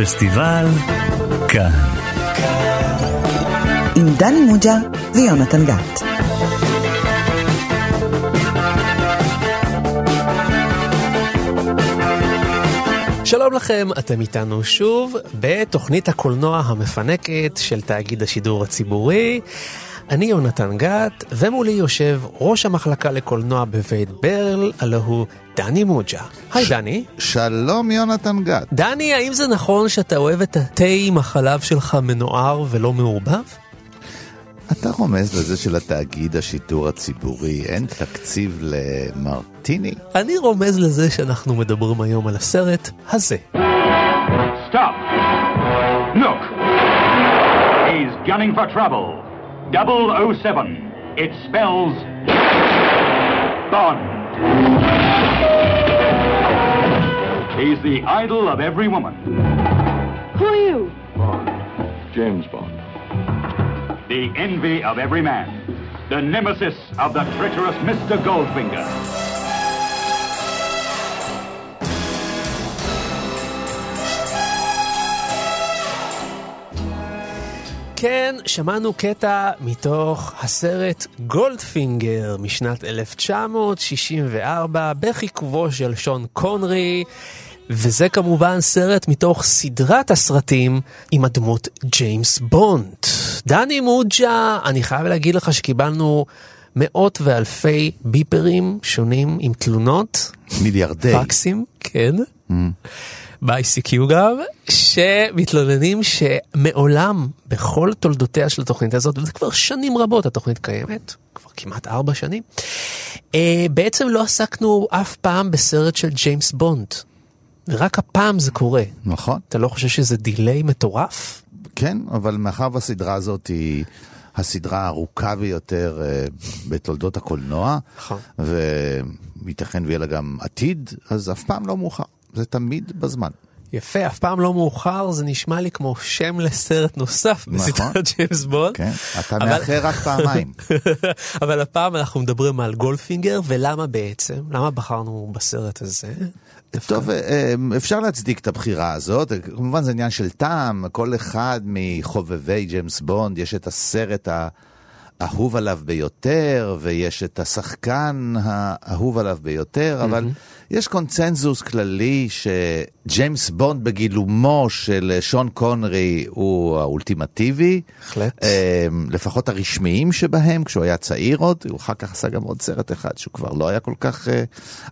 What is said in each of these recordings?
פסטיבל כאן. עם דני מוג'ה ויונתן גת. שלום לכם, אתם איתנו שוב בתוכנית הקולנוע המפנקת של תאגיד השידור הציבורי. אני יונתן גת, ומולי יושב ראש המחלקה לקולנוע בבית ברל, הלא הוא דני מוג'ה. היי ש- דני. שלום יונתן גת. דני, האם זה נכון שאתה אוהב את התה עם החלב שלך מנוער ולא מעורבב? אתה רומז לזה שלתאגיד השידור הציבורי אין תקציב למרטיני? אני רומז לזה שאנחנו מדברים היום על הסרט הזה. Stop! Look! He's gunning for trouble. 007. It spells Bond. He's the idol of every woman. Who are you? Bond. James Bond. The envy of every man. The nemesis of the treacherous Mr. Goldfinger. כן, שמענו קטע מתוך הסרט גולדפינגר משנת 1964 בחיכובו של שון קונרי, וזה כמובן סרט מתוך סדרת הסרטים עם הדמות ג'יימס בונד. דני מוג'ה, אני חייב להגיד לך שקיבלנו מאות ואלפי ביפרים שונים עם תלונות. מיליארדי. פקסים, כן. ב-ICQ גם, שמתלוננים שמעולם, בכל תולדותיה של התוכנית הזאת, וזה כבר שנים רבות התוכנית קיימת, כבר כמעט ארבע שנים, אה, בעצם לא עסקנו אף פעם בסרט של ג'יימס בונד. ורק הפעם זה קורה. נכון. אתה לא חושב שזה delay מטורף? כן, אבל מאחר והסדרה הזאת היא הסדרה הארוכה ביותר אה, בתולדות הקולנוע, נכון. וייתכן ויהיה לה גם עתיד, אז אף פעם לא מאוחר. זה תמיד בזמן. יפה, אף פעם לא מאוחר, זה נשמע לי כמו שם לסרט נוסף נכון. בסדרת ג'יימס בונד. כן, אתה אבל- מאחר רק פעמיים. אבל הפעם אנחנו מדברים על גולדפינגר, ולמה בעצם? למה בחרנו בסרט הזה? טוב, אה, אפשר להצדיק את הבחירה הזאת, כמובן זה עניין של טעם, כל אחד מחובבי ג'יימס בונד, יש את הסרט האהוב עליו ביותר, ויש את השחקן האהוב עליו ביותר, אבל יש קונצנזוס כללי שג'יימס בונד בגילומו של שון קונרי הוא האולטימטיבי. בהחלט. אה, לפחות הרשמיים שבהם, כשהוא היה צעיר עוד, הוא אחר כך עשה גם עוד סרט אחד שהוא כבר לא היה כל כך אה,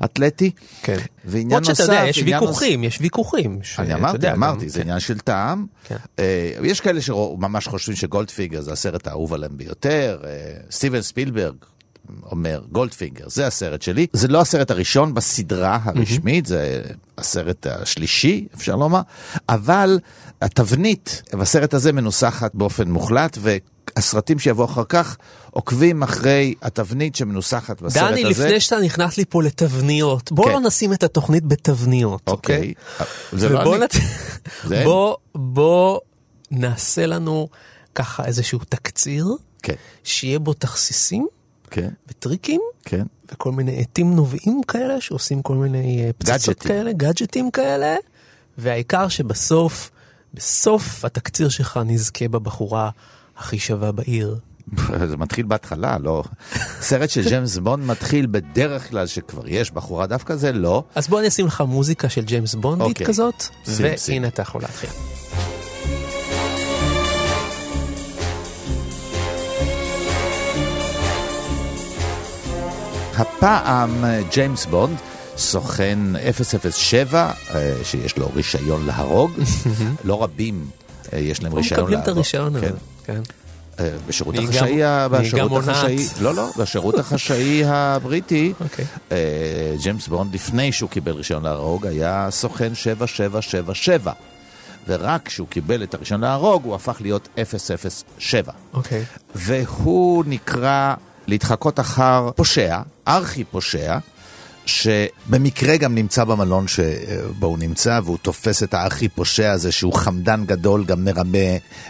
אתלטי. כן. ועניין למרות שאתה יודע, נוסף, יש ויכוחים, יש ויכוחים. ש- אני אמרתי, יודע, אמרתי, גם- זה כן. עניין של טעם. כן. אה, יש כאלה שממש חושבים שגולדפיגר זה הסרט האהוב עליהם ביותר. אה, סטיבן ספילברג אומר, גולדפינגר, זה הסרט שלי. זה לא הסרט הראשון בסדרה הרשמית, זה הסרט השלישי, אפשר לומר, אבל התבנית בסרט הזה מנוסחת באופן מוחלט, והסרטים שיבואו אחר כך עוקבים אחרי התבנית שמנוסחת בסרט דני, הזה. לפני שאתה נכנס לי פה לתבניות, בוא כן. לא נשים את התוכנית בתבניות, אוקיי? אוקיי, זה לא אני. נת- זה. בוא- בוא נעשה לנו ככה איזשהו תקציר, כן, שיהיה בו תכסיסים כן, וטריקים. כן. וכל מיני עטים נובעים כאלה שעושים כל מיני אה, פצצות גאדג'טים. כאלה, גאדג'טים כאלה, והעיקר שבסוף, בסוף התקציר שלך נזכה בבחורה הכי שווה בעיר. זה מתחיל בהתחלה, לא... סרט של ג'יימס בונד מתחיל בדרך כלל שכבר יש בחורה, דווקא זה לא. אז בוא אני אשים לך מוזיקה של ג'יימס בונדית אוקיי. כזאת. והנה אתה יכול להתחיל. הפעם אה, ג'יימס בונד, סוכן 007, אה, שיש לו רישיון להרוג. לא רבים אה, יש להם הם רישיון להרוג. מקבלים את הרישיון הזה, כן. כן. בשירות החשאי, בשירות. החשאי, לא, לא, בשירות החשאי הבריטי, אוקיי. ג'יימס בונד, לפני שהוא קיבל רישיון להרוג, היה סוכן 7777. ורק כשהוא קיבל את הרישיון להרוג, הוא הפך להיות 007. אוקיי. והוא נקרא להתחקות אחר פושע, ארכי פושע, שבמקרה גם נמצא במלון שבו הוא נמצא, והוא תופס את הארכי פושע הזה שהוא חמדן גדול, גם מרמה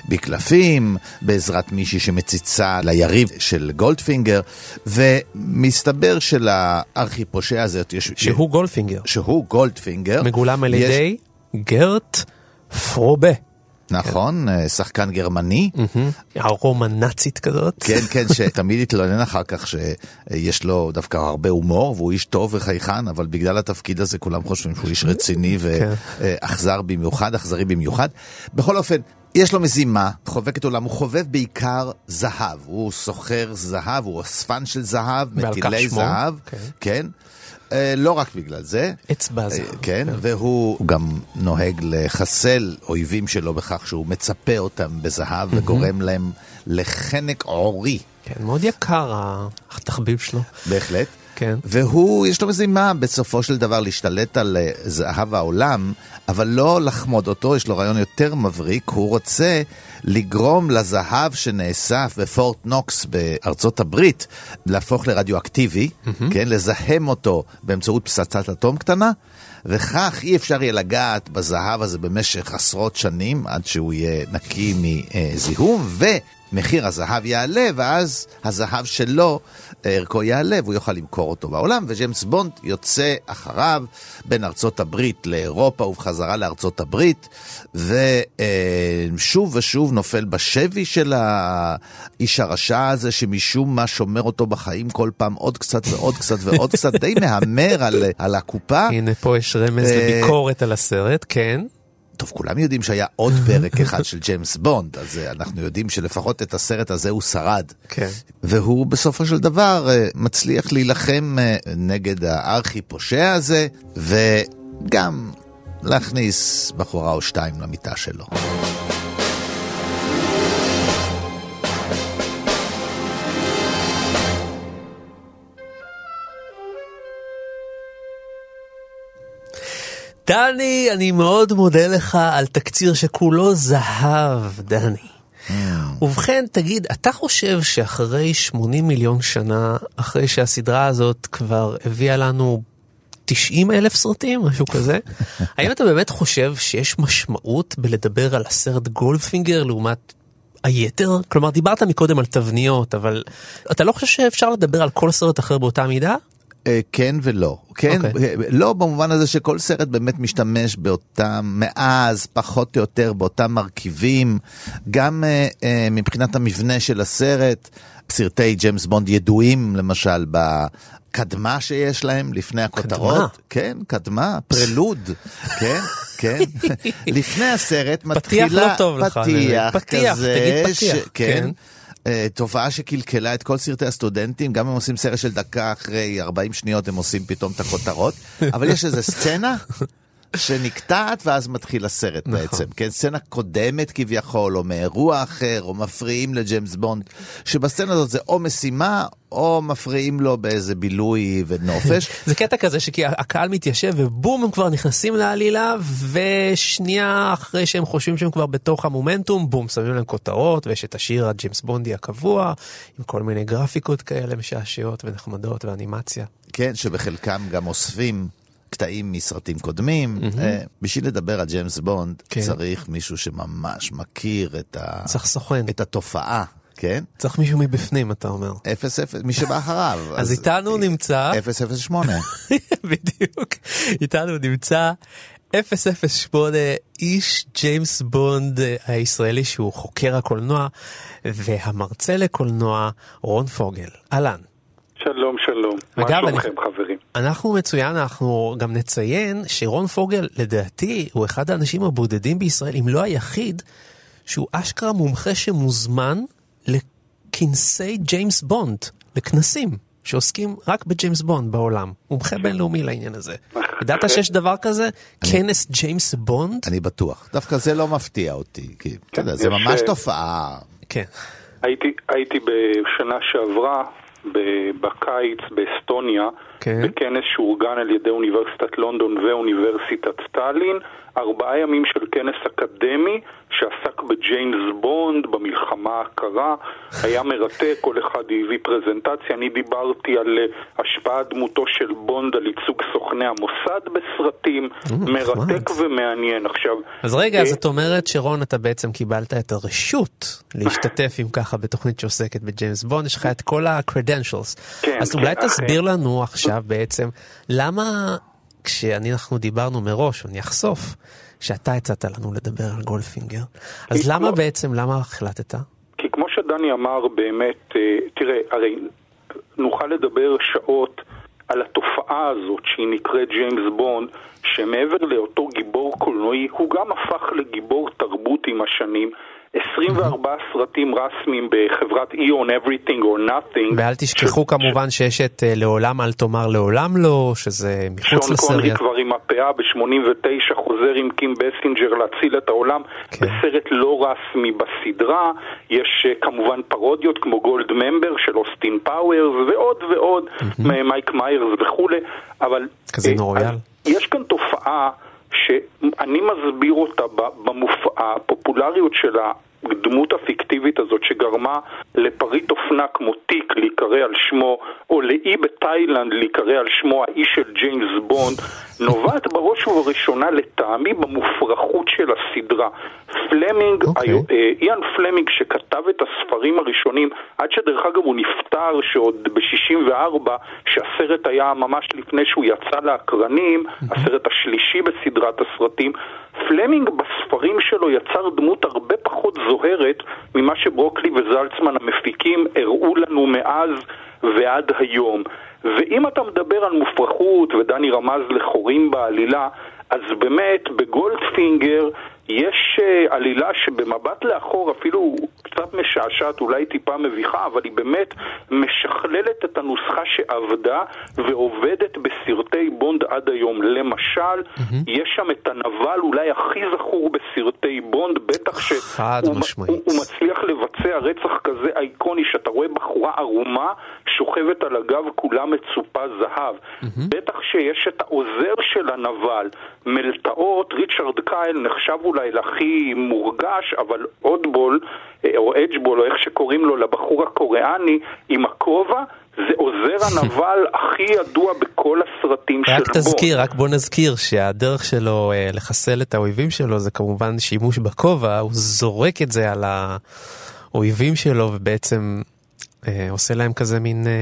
בקלפים, בעזרת מישהי שמציצה ליריב של גולדפינגר, ומסתבר שלארכי פושע הזה יש... שהוא גולדפינגר, שהוא גולדפינגר. מגולם על יש- ידי גרט פרובה. נכון, אה, שחקן גרמני. ארומה נאצית כזאת. כן, כן, שתמיד התלונן אחר כך שיש לו דווקא הרבה הומור, והוא איש טוב וחייכן, אבל בגלל התפקיד הזה כולם חושבים שהוא איש רציני ואכזר במיוחד, אכזרי במיוחד. בכל אופן, יש לו מזימה, חובקת עולם, הוא חובב בעיקר זהב. הוא סוחר זהב, הוא אספן של זהב, מטילי זהב. כן. כן. אה, לא רק בגלל זה. אצבע. אה, כן, והוא גם נוהג לחסל אויבים שלו בכך שהוא מצפה אותם בזהב וגורם להם לחנק עורי. כן, מאוד יקר התחביב שלו. בהחלט. כן. והוא, יש לו מזימה בסופו של דבר להשתלט על אה, זהב העולם, אבל לא לחמוד אותו, יש לו רעיון יותר מבריק, הוא רוצה לגרום לזהב שנאסף בפורט נוקס בארצות הברית להפוך לרדיואקטיבי, כן, לזהם אותו באמצעות פצצת אטום קטנה. וכך אי אפשר יהיה לגעת בזהב הזה במשך עשרות שנים, עד שהוא יהיה נקי מזיהום, ומחיר הזהב יעלה, ואז הזהב שלו, ערכו יעלה, והוא יוכל למכור אותו בעולם, וג'יימס בונד יוצא אחריו בין ארצות הברית לאירופה ובחזרה לארצות הברית, ושוב ושוב נופל בשבי של האיש הרשע הזה, שמשום מה שומר אותו בחיים כל פעם עוד קצת ועוד קצת ועוד קצת, די מהמר על, על הקופה. הנה פה יש רמז אה, לביקורת על הסרט, כן. טוב, כולם יודעים שהיה עוד פרק אחד של ג'יימס בונד, אז אה, אנחנו יודעים שלפחות את הסרט הזה הוא שרד. כן. והוא בסופו של דבר אה, מצליח להילחם אה, נגד הארכי פושע הזה, וגם להכניס בחורה או שתיים למיטה שלו. דני, אני מאוד מודה לך על תקציר שכולו זהב, דני. ובכן, תגיד, אתה חושב שאחרי 80 מיליון שנה, אחרי שהסדרה הזאת כבר הביאה לנו 90 אלף סרטים, משהו כזה, האם אתה באמת חושב שיש משמעות בלדבר על הסרט גולדפינגר לעומת היתר? כלומר, דיברת מקודם על תבניות, אבל אתה לא חושב שאפשר לדבר על כל סרט אחר באותה מידה? אה, כן ולא. כן, אוקיי. אה, לא במובן הזה שכל סרט באמת משתמש באותם, מאז, פחות או יותר, באותם מרכיבים, גם אה, אה, מבחינת המבנה של הסרט, סרטי ג'יימס בונד ידועים, למשל, בקדמה שיש להם לפני הכותרות. קדמה? כן, קדמה, פרלוד, כן, כן. לפני הסרט פתיח מתחילה, לא טוב לך, פתיח פתיח, כזה, תגיד פתיח, ש- כן. כן. אה, תופעה שקלקלה את כל סרטי הסטודנטים, גם הם עושים סרט של דקה אחרי 40 שניות הם עושים פתאום את הכותרות, אבל יש איזה סצנה שנקטעת ואז מתחיל הסרט נכון. בעצם, כן, סצנה קודמת כביכול, או מאירוע אחר, או מפריעים לג'יימס בונד, שבסצנה הזאת זה או משימה, או מפריעים לו באיזה בילוי ונופש. זה קטע כזה שכי הקהל מתיישב ובום הם כבר נכנסים לעלילה ושנייה אחרי שהם חושבים שהם כבר בתוך המומנטום בום שמים להם כותרות ויש את השיר הג'יימס בונדי הקבוע עם כל מיני גרפיקות כאלה משעשעות ונחמדות ואנימציה. כן, שבחלקם גם אוספים קטעים מסרטים קודמים. אה, בשביל לדבר על ג'יימס בונד, כן. צריך מישהו שממש מכיר את, ה... צריך סוכן, את התופעה, כן? צריך מישהו מבפנים אתה אומר. 0-0, מי שבא אחריו. אז איתנו נמצא, 008. בדיוק, איתנו נמצא 008 איש ג'יימס בונד אה, הישראלי שהוא חוקר הקולנוע והמרצה לקולנוע רון פוגל. אהלן. שלום, שלום. מה אגב, אני- שלומכם, חברים? אנחנו מצוין, אנחנו גם נציין שרון פוגל, לדעתי, הוא אחד האנשים הבודדים בישראל, אם לא היחיד, שהוא אשכרה מומחה שמוזמן לכנסי ג'יימס בונד, לכנסים שעוסקים רק בג'יימס בונד בעולם. מומחה בינלאומי לעניין הזה. ידעת שיש דבר כזה? כנס ג'יימס בונד? אני בטוח. דווקא זה לא מפתיע אותי, כי אתה יודע, זה יש, ממש אה, תופעה. כן. הייתי, הייתי בשנה שעברה, בקיץ באסטוניה, כן. בכנס שאורגן על ידי אוניברסיטת לונדון ואוניברסיטת טאלין, ארבעה ימים של כנס אקדמי שעסק בג'יימס בונד, במלחמה הקרה, היה מרתק, כל אחד הביא פרזנטציה, אני דיברתי על אה, השפעת דמותו של בונד על ייצוג סוכני המוסד בסרטים, מרתק ומעניין. עכשיו, אז רגע, אז אה, את אומרת שרון, אתה בעצם קיבלת את הרשות להשתתף עם ככה בתוכנית שעוסקת בג'יימס בונד, יש לך את כל ה-credentials. כן, אז כן, אולי אכן. תסביר לנו עכשיו בעצם, למה כשאנחנו דיברנו מראש, אני אחשוף, שאתה הצעת לנו לדבר על גולדפינגר. אז למה כמו- בעצם, למה החלטת? כי כמו שדני אמר, באמת, אה, תראה, הרי נוכל לדבר שעות על התופעה הזאת שהיא נקראת ג'יימס בונד, שמעבר לאותו גיבור קולנועי, הוא גם הפך לגיבור תרבות עם השנים. 24 סרטים רשמיים בחברת איון, Everything or Nothing. ואל תשכחו כמובן שיש את אה, לעולם אל תאמר לעולם לא, שזה מחוץ שון קונרי לסדרה. כבר עם הפאה ב-89 חוזר עם קים בייסינגר להציל את העולם כן. בסרט לא רשמי בסדרה. יש אה, כמובן פרודיות כמו גולדממבר של אוסטין פאוורס ועוד ועוד, מייק מיירס וכולי, אבל... קזינו אה, רויאל. יש כאן תופעה שאני מסביר אותה במופע, הפופולריות של הדמות הפיקטיבית הזאת שגרמה לפריט אופנה כמו תיק להיקרא על שמו, או לאי בתאילנד להיקרא על שמו האי של ג'יימס בונד, נובעת בראש ובראשונה לטעמי במופרכות של הסדרה. פלמינג, אוקיי. היו- אה, איאן פלמינג שכתב את הספרים הראשונים, עד שדרך אגב הוא נפטר שעוד ב-64, שהסרט היה ממש לפני שהוא יצא לאקרנים, הסרט השלישי בסדרת הסרטים, פלמינג בספרים שלו יצר דמות הרבה פחות זוהרת ממה שברוקלי וזלצמן המפיקים הראו לנו מאז ועד היום. ואם אתה מדבר על מופרכות, ודני רמז לחורים בעלילה, אז באמת בגולדפינגר יש אה, עלילה שבמבט לאחור אפילו קצת משעשעת, אולי טיפה מביכה, אבל היא באמת משכללת את הנוסחה שעבדה ועובדת בסרטי בונד עד היום. למשל, יש שם את הנבל אולי הכי זכור בסרטי בונד, בטח שהוא. הוא- הוא מצליח לבצע רצח כזה אייקוני שאתה רואה בחורה ערומה שוכבת על הגב כולה מצופה זהב. בטח שיש את העוזר של הנבל, מלטעות, ריצ'רד קייל נחשב אולי להכי מורגש, אבל אודבול, אה, או אדג'בול, או איך שקוראים לו, לבחור הקוריאני עם הכובע, זה עוזר הנבל הכי ידוע בכל הסרטים של רק בונד. תזכיר, רק בוא נזכיר שהדרך שלו אה, לחסל את האויבים שלו זה כמובן שימוש בכובע, הוא זורק את זה על האויבים שלו ובעצם עושה להם כזה מין, אה,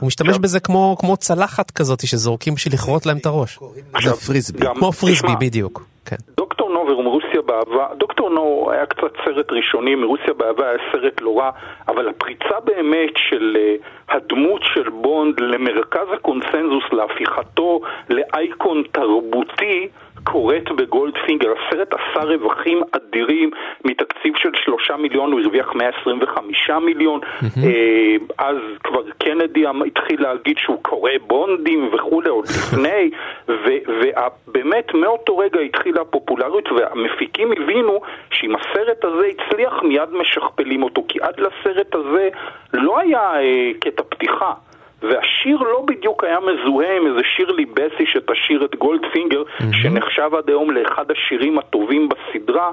הוא משתמש בזה כמו, כמו צלחת כזאת שזורקים בשביל לכרות להם את הראש. זה פריסבי. גם- כמו פריסבי בדיוק, כן. דוקטור נו מרוסיה בעבר, דוקטור נו היה קצת סרט ראשוני, מרוסיה בעבר היה סרט לא רע, אבל הפריצה באמת של uh, הדמות של בונד למרכז הקונסנזוס, להפיכתו לאייקון תרבותי, קורית בגולדפינגר. הסרט עשה רווחים אדירים מתקציב של שלושה מיליון, הוא הרוויח 125 מיליון. אה, אז כבר קנדי אמ- התחיל להגיד שהוא קורא בונדים וכולי עוד לפני, ובאמת מאותו רגע התחילה הפופולריות והמפיקים הבינו שאם הסרט הזה הצליח מיד משכפלים אותו, כי עד לסרט הזה לא היה אה, קטע פתיחה. והשיר לא בדיוק היה מזוהה עם איזה שירלי בסי שתשיר את גולדפינגר, שנחשב עד היום לאחד השירים הטובים בסדרה.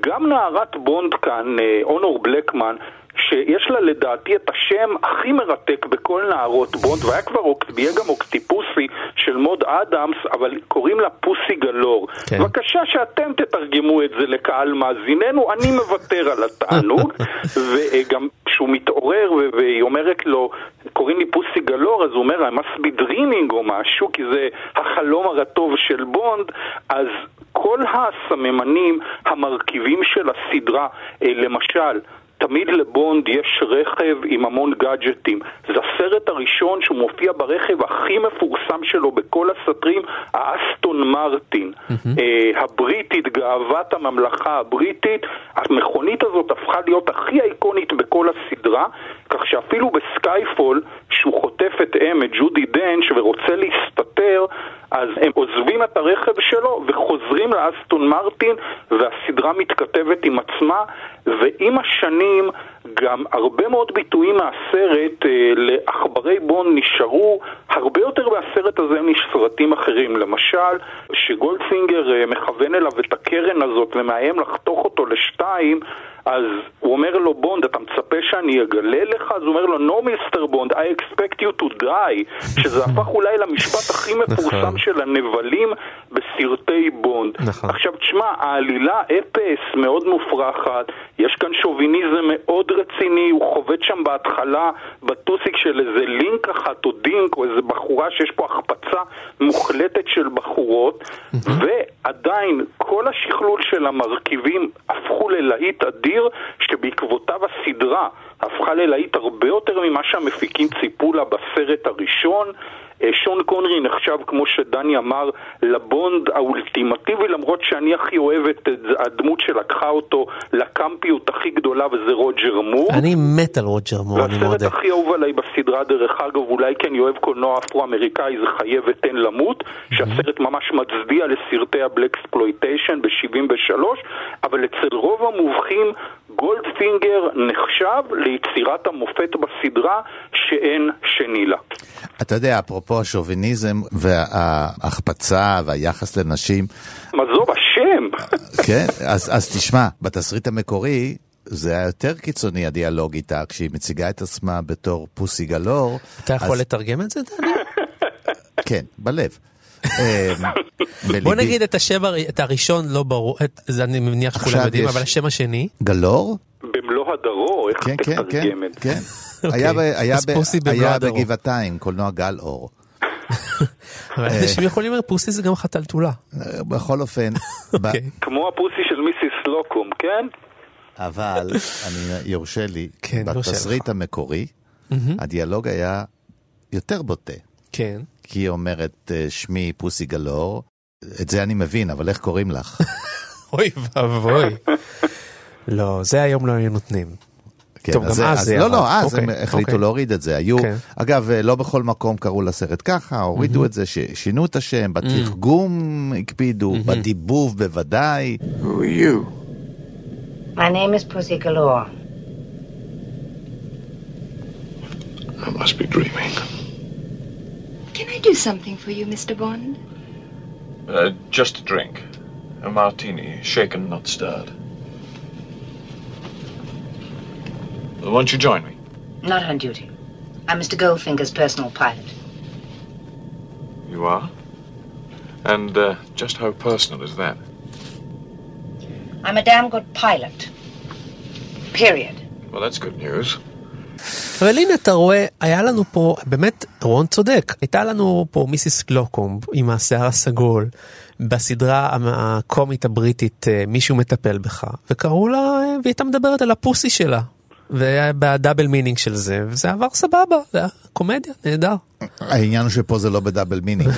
גם נערת בונד כאן, אה, אונור בלקמן, שיש לה לדעתי את השם הכי מרתק בכל נערות בונד, והיה כבר, ויהיה גם אוקטיפוסי של מוד אדמס, אבל קוראים לה פוסי גלור. כן. בבקשה שאתם תתרגמו את זה לקהל מאזיננו, אני מוותר על התענוג, וגם כשהוא מתעורר והיא אומרת לו, קוראים לי פוסי גלור, אז הוא אומר, I must be dreaming או משהו, כי זה החלום הרטוב של בונד, אז כל הסממנים המרכיבים של הסדרה, אה, למשל, תמיד לבונד יש רכב עם המון גאדג'טים. זה הסרט הראשון שהוא מופיע ברכב הכי מפורסם שלו בכל הסרטים, האסטון מרטין. אה, הבריטית, גאוות הממלכה הבריטית. המכונית הזאת הפכה להיות הכי אייקונית בכל הסדרה, כך שאפילו בסקייפול, שהוא חוטף את אם, את ג'ודי דנץ', ורוצה להסתתר, אז הם עוזבים את הרכב שלו וחוזרים לאסטון מרטין, והסדרה מתכתבת עם עצמה, ועם השנים גם הרבה מאוד ביטויים מהסרט אה, לעכברי בון נשארו הרבה יותר מהסרט הזה מסרטים אחרים. למשל, שגולדפינגר אה, מכוון אליו את הקרן הזאת ומאיים לחתוך אותו לשתיים, אז הוא אומר לו, בונד, אתה מצפה שאני אגלה לך? אז הוא אומר לו, no, מיסטר בונד, I expect you to die, שזה הפך אולי למשפט הכי מפורסם נכון. של הנבלים בסרטי בונד. נכון. עכשיו תשמע, העלילה אפס, מאוד מופרכת, יש כאן שוביניזם מאוד רציני, הוא חובט שם בהתחלה בטוסיק של איזה לינק אחת או דינק או איזה בחורה שיש פה החפצה מוחלטת של בחורות, ועדיין כל השכלול של המרכיבים הפכו ללהיט אדיר, שבעקבותיו הסדרה הפכה ללהיט הרבה יותר ממה שהמפיקים ציפו לה בסרט הראשון. אה, שון קונרי נחשב, כמו שדני אמר, לבונד האולטימטיבי, למרות שאני הכי אוהב את הדמות שלקחה אותו לקמפיות הכי גדולה, וזה רוג'ר מור. אני מת על רוג'ר מור, אני והסרט מודה. הכי אהוב עליי בסדרה, דרך אגב, אולי כי אני אוהב קולנוע אפרו-אמריקאי, זה חיה ותן למות, שהסרט ממש מצדיע לסרטי ה blaxploitation ב-73, אבל אצל רוב המומחים גולדפינגר נחשב ליצירת המופת בסדרה שאין שני לה. אתה יודע, אפרופו השוביניזם וההחפצה והיחס לנשים, מה זו השם? כן, אז, אז תשמע, בתסריט המקורי זה היה יותר קיצוני הדיאלוג איתה, כשהיא מציגה את עצמה בתור פוסי גלור. אתה יכול אז- לתרגם את זה, דני? כן, בלב. אמ, בוא. נגיד את השם, את הראשון לא ברור, את- זה אני מניח שכולם יודעים, יש- אבל השם השני, גלור? במלוא הדרו, איך כן, כן, כן, תתרגם את זה? כן. אוקיי. היה. בגבעתיים, קולנוע גל אור. אבל אה. אנשים יכולים לומר פוסי זה גם חתלתולה. בכל אופן, אוקיי. כמו הפוסי של מיסיס לוקום, כן? אבל, אני, יורשה לי, כן, בתסריט. המקורי, הדיאלוג היה יותר בוטה. כן. כי היא אומרת, אה, שמי פוסי גלור, את זה אני מבין, אבל איך קוראים לך? אוי ואבוי. לא, זה היום לא היו נותנים. כן, טוב, גם זה- אז זה לא. לא, אז הם אוקיי, החליטו אוקיי. להוריד את זה. היו, כן. אגב, אה, לא בכל מקום קראו לסרט ככה, הורידו את זה, ש- שינו את השם, בתרגום הקפידו, בדיבוב בוודאי. Who are you? My name is Pussy Galore. I must be dreaming. Can I do something for you, Mr. Bond? Uh, just a drink. A martini, shaken, not stirred. Well, won't you join me? Not on duty. I'm Mr. Goldfinger's personal pilot. You are? And uh, just how personal is that? I'm a damn good pilot. Period. Well, that's good news. אבל הנה אתה רואה, היה לנו פה, באמת, רון צודק, הייתה לנו פה מיסיס סלוקום עם השיער הסגול, בסדרה הקומית הבריטית אה, מישהו מטפל בך, וקראו לה, אה, והיא הייתה מדברת על הפוסי שלה. והיה ב double meaning של זה, וזה עבר סבבה, זה היה קומדיה, נהדר. העניין הוא שפה זה לא ב double meaning.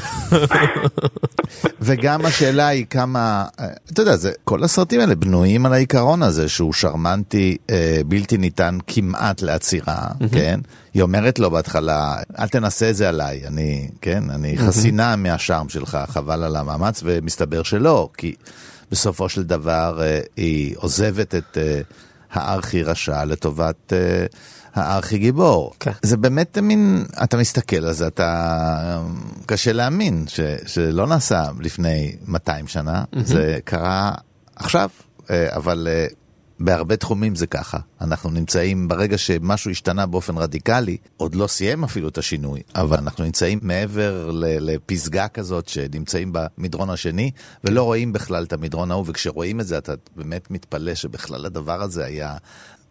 וגם השאלה היא כמה, אה, אתה יודע, זה, כל הסרטים האלה בנויים על העיקרון הזה שהוא שרמנטי, אה, בלתי ניתן כמעט לעצירה, כן? היא אומרת לו בהתחלה, אל תנסה את זה עליי, אני, כן? אני חסינה מהשארם שלך, חבל על המאמץ, ומסתבר שלא, כי בסופו של דבר אה, היא עוזבת את אה, הארכי רשע לטובת... אה, הארכי גיבור. כן. זה באמת מין, אתה מסתכל על זה, אתה... קשה להאמין ש, שלא נעשה לפני 200 שנה, זה קרה עכשיו, אה, אבל אה, בהרבה תחומים זה ככה. אנחנו נמצאים, ברגע שמשהו השתנה באופן רדיקלי, עוד לא סיים אפילו את השינוי, אבל אנחנו נמצאים מעבר לפסגה כזאת שנמצאים במדרון השני, ולא רואים בכלל את המדרון ההוא, וכשרואים את זה אתה באמת מתפלא שבכלל הדבר הזה היה...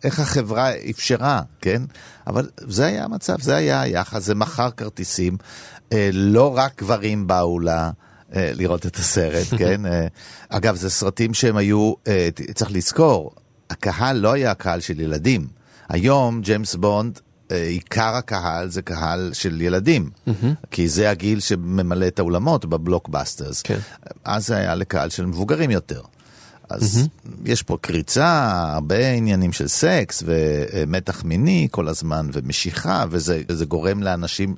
איך החברה אפשרה, כן? אבל זה היה המצב, זה היה היחס, זה מכר כרטיסים. אה, לא רק גברים באו ל... אה, לראות את הסרט, כן? אה, אגב, זה סרטים שהם היו, אה, צריך לזכור, הקהל לא היה קהל של ילדים. היום ג'יימס בונד, אה, עיקר הקהל זה קהל של ילדים, כי זה הגיל שממלא את האולמות בבלוקבאסטרס. כן. אז זה היה לקהל של מבוגרים יותר. אז יש פה קריצה, הרבה עניינים של סקס ומתח מיני כל הזמן ומשיכה, וזה גורם לאנשים,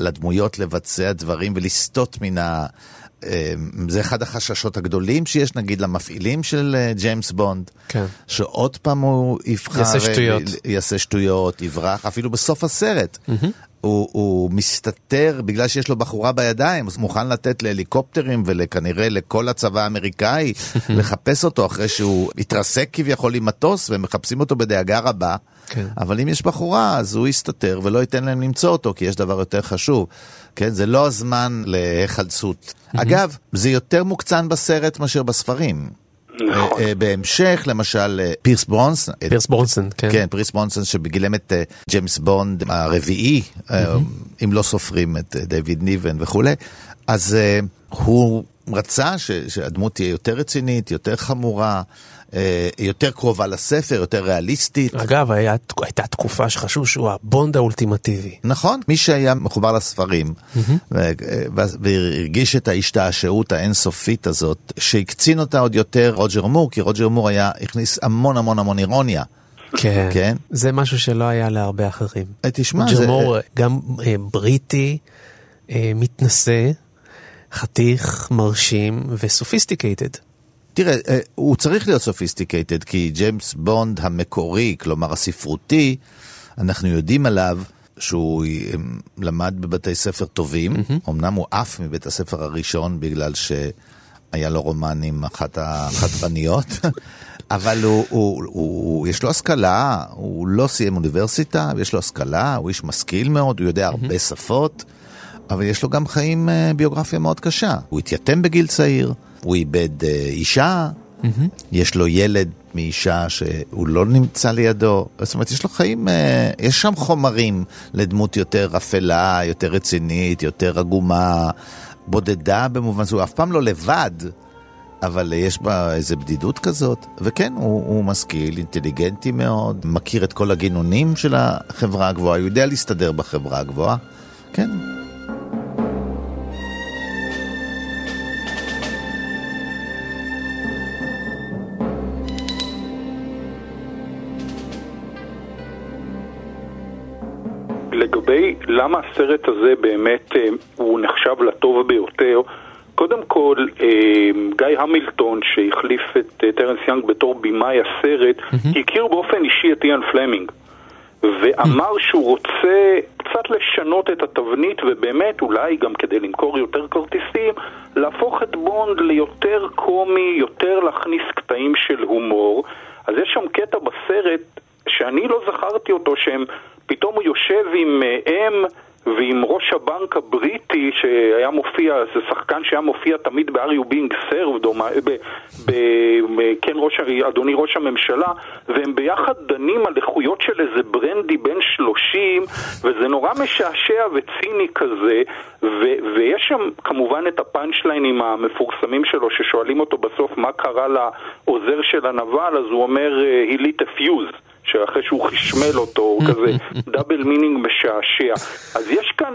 לדמויות לבצע דברים ולסטות מן ה... אה, זה אחד החששות הגדולים שיש נגיד למפעילים של אה, ג'יימס בונד, כן. שעוד פעם הוא יבחר, יעשה אה, שטויות. יעשה שטויות, יברח, אפילו בסוף הסרט. הוא, הוא מסתתר בגלל שיש לו בחורה בידיים, אז מוכן לתת להליקופטרים וכנראה לכל הצבא האמריקאי לחפש אותו אחרי שהוא התרסק כביכול עם מטוס ומחפשים אותו בדאגה רבה. כן. אבל אם יש בחורה אז הוא יסתתר ולא ייתן להם למצוא אותו כי יש דבר יותר חשוב. כן, זה לא הזמן להיחלצות. אגב, זה יותר מוקצן בסרט מאשר בספרים. נכון. אה, אה, בהמשך, למשל, אה, פירס ברונסון. פירס ברונסון, כן. כן, פירס ברונסון שבגילם את ג'יימס בונד הרביעי, אה, אם לא סופרים את דיוויד ניבן וכולי, אז הוא רצה ש- שהדמות תהיה יותר רצינית, יותר חמורה, יותר קרובה לספר, יותר ריאליסטית. אגב, היה- הייתה תקופה שחשבו שהוא הבונד האולטימטיבי. נכון, מי שהיה מחובר לספרים ו- ו- והרגיש את ההשתעשעות האינסופית הזאת, שהקצין אותה עוד יותר רוג'ר מור, כי רוג'ר מור היה, הכניס המון המון המון אירוניה. כן. כן. זה משהו שלא היה להרבה אחרים. אה, תשמע, זה- רוג'ר מור גם אה, בריטי, אה, מתנשא, חתיך, מרשים ו sophisticated. תראה, אה, הוא צריך להיות sophisticated, כי ג'יימס בונד המקורי, כלומר הספרותי, אנחנו יודעים עליו שהוא אה, למד בבתי ספר טובים, אמנם הוא עף מבית הספר הראשון בגלל שהיה לו רומן עם אחת החדרניות, אבל הוא, הוא, הוא, הוא, יש לו השכלה, הוא לא סיים אוניברסיטה, יש לו השכלה, הוא איש משכיל מאוד, הוא יודע הרבה שפות. אבל יש לו גם חיים, אה, ביוגרפיה מאוד קשה. הוא התייתם בגיל צעיר, הוא איבד אה, אישה, יש לו ילד מאישה שהוא לא נמצא לידו. זאת אומרת, יש לו חיים, אה, יש שם חומרים לדמות יותר אפלה, יותר רצינית, יותר עגומה, בודדה במובן שהוא אף פעם לא לבד. אבל יש בה איזה בדידות כזאת, וכן, הוא, הוא משכיל, אינטליגנטי מאוד, מכיר את כל הגינונים של החברה הגבוהה, הוא יודע להסתדר בחברה הגבוהה, כן. לגבי למה הסרט הזה באמת אה, הוא נחשב לטוב ביותר, קודם כל, אה, גאי המילטון, שהחליף את אה, טרנס יאנג בתור במאי הסרט, הכיר באופן אישי את איאן פלמינג. ואמר שהוא רוצה קצת לשנות את התבנית ובאמת אולי גם כדי למכור יותר כרטיסים להפוך את בונד ליותר קומי, יותר להכניס קטעים של הומור. אז יש שם קטע בסרט שאני לא זכרתי אותו שהם פתאום הוא יושב עם אה, אם ועם ראש הבנק הבריטי שהיה מופיע, זה שחקן שהיה מופיע תמיד ב-Are you being served, כן, ראש, אדוני ראש הממשלה, והם ביחד דנים על איכויות של איזה ברנדי בן 30, וזה נורא משעשע וציני כזה, ו- ויש שם כמובן את הפאנצ'ליינים המפורסמים שלו, ששואלים אותו בסוף מה קרה לעוזר של הנבל, אז הוא אומר, he lit a fuse. שאחרי שהוא חשמל אותו, הוא כזה double meaning משעשע. אז יש כאן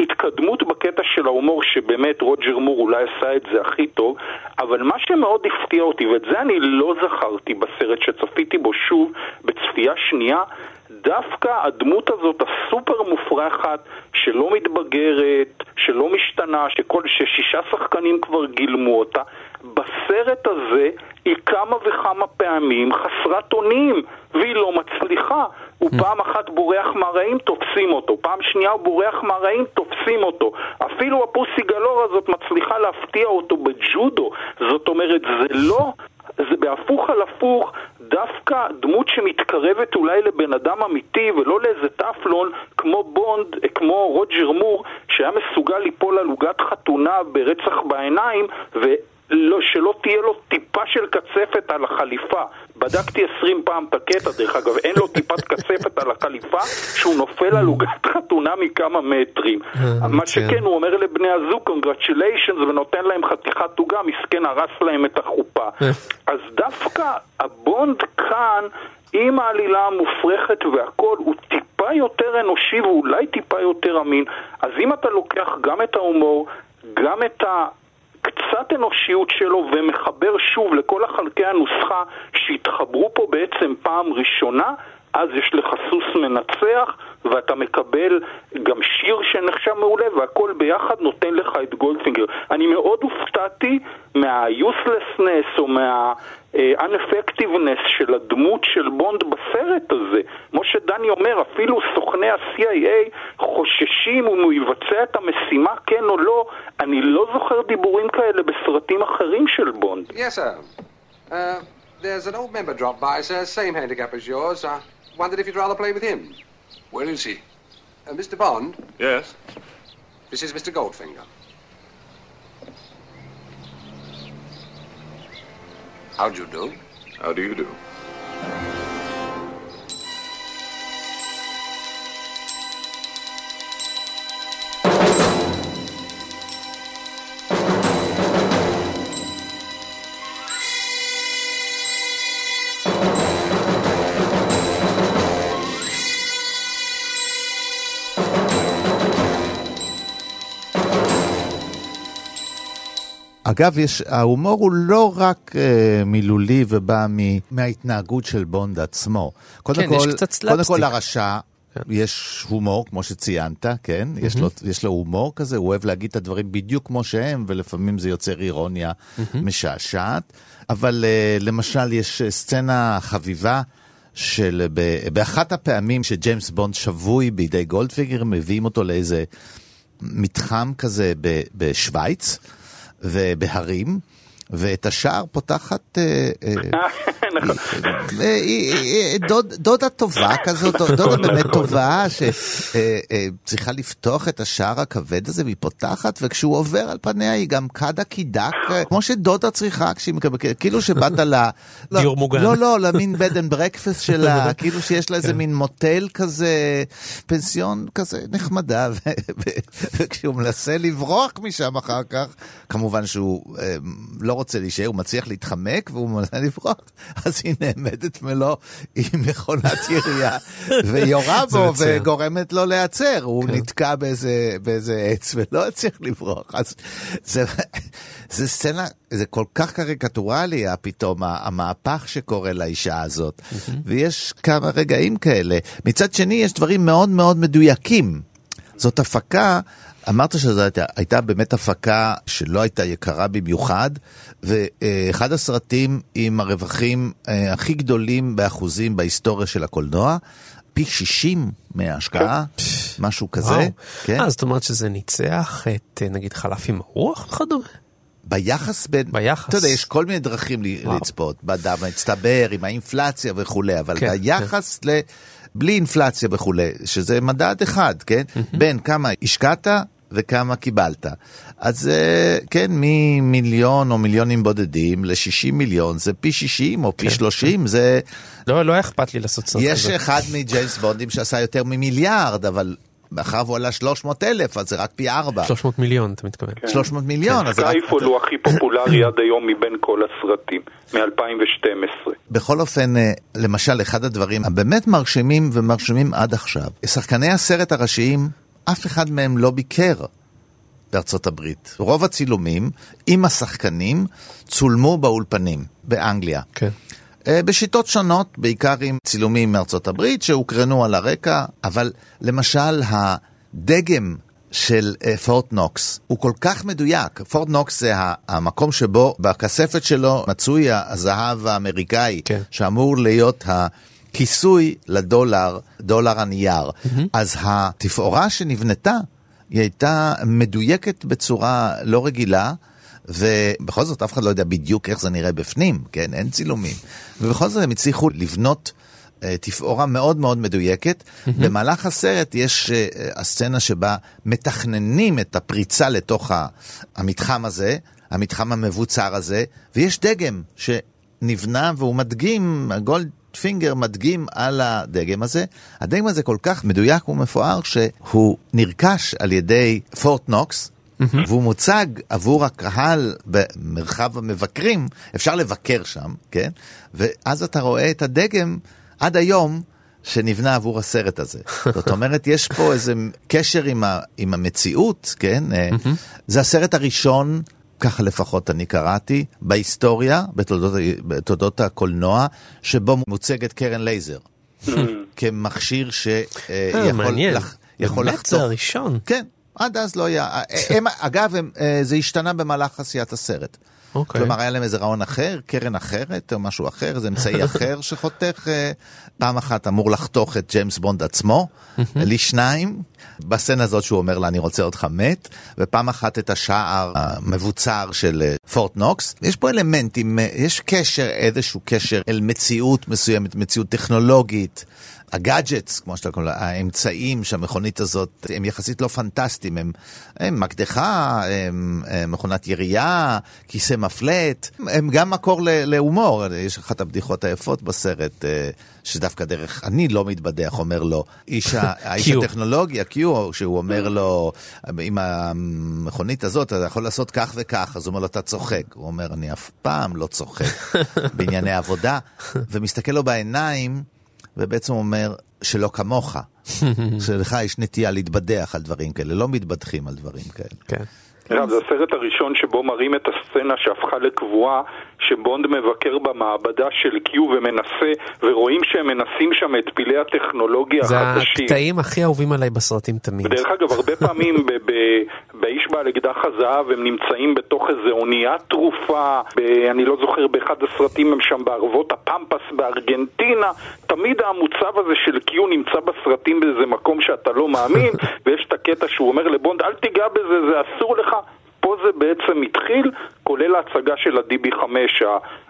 התקדמות בקטע של ההומור, שבאמת רוג'ר מור אולי עשה את זה הכי טוב, אבל מה שמאוד הפתיע אותי, ואת זה אני לא זכרתי בסרט שצפיתי בו שוב בצפייה שנייה, דווקא הדמות הזאת הסופר מופרכת, שלא מתבגרת, שלא משתנה, שכל ששישה שחקנים כבר גילמו אותה, בסרט הזה היא כמה וכמה פעמים חסרת אונים, והיא לא מצליחה. הוא פעם אחת בורח מהרעים, תופסים אותו. פעם שנייה הוא בורח מהרעים, תופסים אותו. אפילו הפוסי גלור הזאת מצליחה להפתיע אותו בג'ודו. זאת אומרת, זה לא... זה בהפוך על הפוך, דווקא דמות שמתקרבת אולי לבן אדם אמיתי ולא לאיזה טפלון כמו בונד, כמו רוג'ר מור, שהיה מסוגל ליפול על עוגת חתונה ברצח בעיניים ו... לא, שלא תהיה לו טיפה של קצפת על החליפה. בדקתי עשרים פעם את הקטע, דרך אגב, אין לו טיפת קצפת על החליפה, שהוא נופל על עוגת חתונה מכמה מטרים. מה שכן, הוא אומר לבני הזוג, קונגרצ'יליישנס, ונותן להם חתיכת עוגה, מסכן הרס להם את החופה. אז דווקא הבונד כאן, עם העלילה המופרכת והכל, הוא טיפה יותר אנושי ואולי טיפה יותר אמין. אז אם אתה לוקח גם את ההומור, גם את ה... קצת אנושיות שלו ומחבר שוב לכל החלקי הנוסחה שהתחברו פה בעצם פעם ראשונה, אז יש לך סוס מנצח ואתה מקבל גם שיר שנחשב מעולה והכל ביחד נותן לך את גולדפינגר. אני מאוד הופתעתי מה-uselessness או מה... uneffectiveness של הדמות של בונד בסרט הזה. כמו שדני אומר, אפילו סוכני ה-CIA חוששים אם הוא יבצע את המשימה כן או לא. אני לא זוכר דיבורים כאלה בסרטים אחרים של בונד. Yes. Uh, there's an old member dropped by, sir. Same handicap as yours. I wondered if you'd rather play with him. Where is he? Uh, Mr. Bond, Yes? this is Mr. Goldfinger. How'd you do? How do you do? אגב, יש, ההומור הוא לא רק אה, מילולי ובא מ, מההתנהגות של בונד עצמו. קודם כן, יש כל, קצת קודם סלאפסטיק. כל לרשע יש הומור, כמו שציינת, כן? יש, לו, יש לו הומור כזה, הוא אוהב להגיד את הדברים בדיוק כמו שהם, ולפעמים זה יוצר אירוניה משעשעת. אבל אה, למשל, יש אה, סצנה חביבה. של באחת הפעמים שג'יימס בונד שבוי בידי גולדפינגר, מביאים אותו לאיזה מתחם כזה ב- בשוויץ ובהרים, ואת השער פותחת אה, אה, נכון. אה, דודה טובה כזאת, דודה באמת טובה, שצריכה לפתוח את השער הכבד הזה, והיא פותחת, וכשהוא עובר על פניה היא גם קדה קידק, כמו שדודה צריכה כשהיא מקבלת, כאילו שבאת ל... לא, דיור מוגן. לא, לא, למין bed and breakfast שלה, כאילו שיש לה איזה מין מוטל כזה, פנסיון כזה נחמדה, וכשהוא מנסה לברוח משם אחר כך, כמובן שהוא לא רוצה להישאר, הוא מצליח להתחמק והוא מנסה לברוח, אז היא נעמדת מולו עם מכונת ירייה, ויורה בו. וגורמת לו להיעצר, הוא נתקע באיזה, באיזה עץ ולא הצליח לברוח. אז זה, זה סצנה, זה כל כך קריקטורלי, פתאום המהפך שקורה לאישה הזאת. ויש כמה רגעים כאלה. מצד שני, יש דברים מאוד מאוד מדויקים. זאת הפקה, אמרת שזו הייתה, הייתה באמת הפקה שלא הייתה יקרה במיוחד, ואחד הסרטים עם הרווחים אה, הכי גדולים באחוזים בהיסטוריה של הקולנוע, פי 60 מההשקעה, משהו כזה. וואו. כן? אה, זאת אומרת שזה ניצח את אה, נגיד חלף עם הרוח וכדומה? ביחס בין, ביחס. אתה יודע, יש כל מיני דרכים וואו. לצפות, בדם מצטבר, עם האינפלציה וכולי, אבל כן, ביחס ל... בלי אינפלציה וכולי, שזה מדד אחד, כן? בין כמה השקעת וכמה קיבלת. אז אה, כן, ממיליון או מיליונים בודדים ל-60 מיליון, זה פי 60 או פי 30, זה... לא, לא היה אכפת לי לעשות סרט יש כזה. אחד מג'יימס בונדים שעשה יותר ממיליארד, אבל מאחר והוא עלה 300 אלף, אז זה רק פי 4. 300 מיליון, אתה מתכוון. 300 מיליון, אז זה רק... סקייפול הוא הכי פופולרי עד היום מבין כל הסרטים, מ-2012. בכל אופן, אה, למשל, אחד הדברים הבאמת מרשימים ומרשימים עד עכשיו, שחקני הסרט הראשיים, אף אחד מהם לא ביקר בארצות הברית. רוב הצילומים עם השחקנים צולמו באולפנים באנגליה. כן. אה, בשיטות שונות, בעיקר עם צילומים מארצות הברית שהוקרנו על הרקע, אבל למשל הדגם של אה, פורט נוקס הוא כל כך מדויק. פורט נוקס זה ה- המקום שבו בכספת שלו מצוי הזהב האמריקאי, כן. שאמור להיות הכיסוי לדולר, דולר הנייר. אז התפאורה שנבנתה, היא הייתה מדויקת בצורה לא רגילה. ובכל זאת אף אחד לא יודע בדיוק איך זה נראה בפנים, כן? אין צילומים. ובכל זאת הם הצליחו לבנות אה, תפאורה מאוד מאוד מדויקת. במהלך הסרט יש אה, הסצנה שבה מתכננים את הפריצה לתוך ה- המתחם הזה, המתחם המבוצר הזה, ויש דגם שנבנה והוא מדגים, הגולד פינגר מדגים על הדגם הזה. הדגם הזה כל כך מדויק ומפואר שהוא נרכש על ידי פורט נוקס, והוא מוצג עבור הקהל במרחב המבקרים, אפשר לבקר שם, כן? ואז אתה רואה את הדגם עד היום שנבנה עבור הסרט הזה. זאת אומרת, יש פה איזה קשר עם, ה, עם המציאות, כן? אה, זה הסרט הראשון, ככה לפחות אני קראתי, בהיסטוריה, בתולדות, בתולדות הקולנוע, שבו מוצגת קרן לייזר. כמכשיר אה, שיכול מעניין. לח, יכול באמת לחתוך. זה הראשון. כן, עד אז לא היה. הם, אגב, הם, אה, זה השתנה במהלך עשיית הסרט. אוקיי. כלומר, היה להם איזה רעיון אחר, קרן אחרת או משהו אחר, איזה אמצעי אחר שחותך, אה, פעם אחת אמור לחתוך את ג'יימס בונד עצמו, לשניים, בסצנה הזאת שהוא אומר לה, אני רוצה אותך מת, ופעם אחת את השער המבוצר של אה, פורט נוקס. יש פה אלמנטים, אה, יש קשר, איזשהו קשר אל מציאות מסוימת, מציאות טכנולוגית. הגאדג'טס, כמו שאתה קורא, האמצעים שהמכונית הזאת, הם יחסית לא פנטסטיים, הם, הם מקדחה, הם, הם מכונת ירייה, כיסא מפלט, הם גם מקור להומור, יש אחת הבדיחות היפות בסרט, אה, שדווקא דרך, אני לא מתבדח, אומר לו, איש, האיש. הטכנולוגיה, Q, שהוא אומר לו, עם המכונית הזאת אתה יכול לעשות כך וכך, אז הוא אומר לו, אתה צוחק. הוא אומר, אני אף פעם לא צוחק בענייני עבודה, ומסתכל לו בעיניים, ובעצם אומר, שלא כמוך, שלך יש נטייה להתבדח על דברים כאלה, לא מתבדחים על דברים כאלה. כן. אגב, זה הסרט הראשון שבו מראים את הסצנה שהפכה לקבועה, שבונד מבקר במעבדה של קיו ומנסה, ורואים שהם מנסים שם את פילי הטכנולוגיה זה החדשים. הקטעים הכי אהובים עליי בסרטים תמיד. ודרך אגב, הרבה פעמים באיש בעל אקדח הזהב הם נמצאים בתוך איזה אוניית תרופה, אני לא זוכר, באחד הסרטים הם שם בערבות הפמפס בארגנטינה, תמיד המוצב הזה של קיו נמצא בסרטים באיזה מקום שאתה לא מאמין, ויש את הקטע שהוא אומר לבונד, אל תיגע בזה, זה אסור לך. פה זה בעצם התחיל, כולל ההצגה של ה-DB5,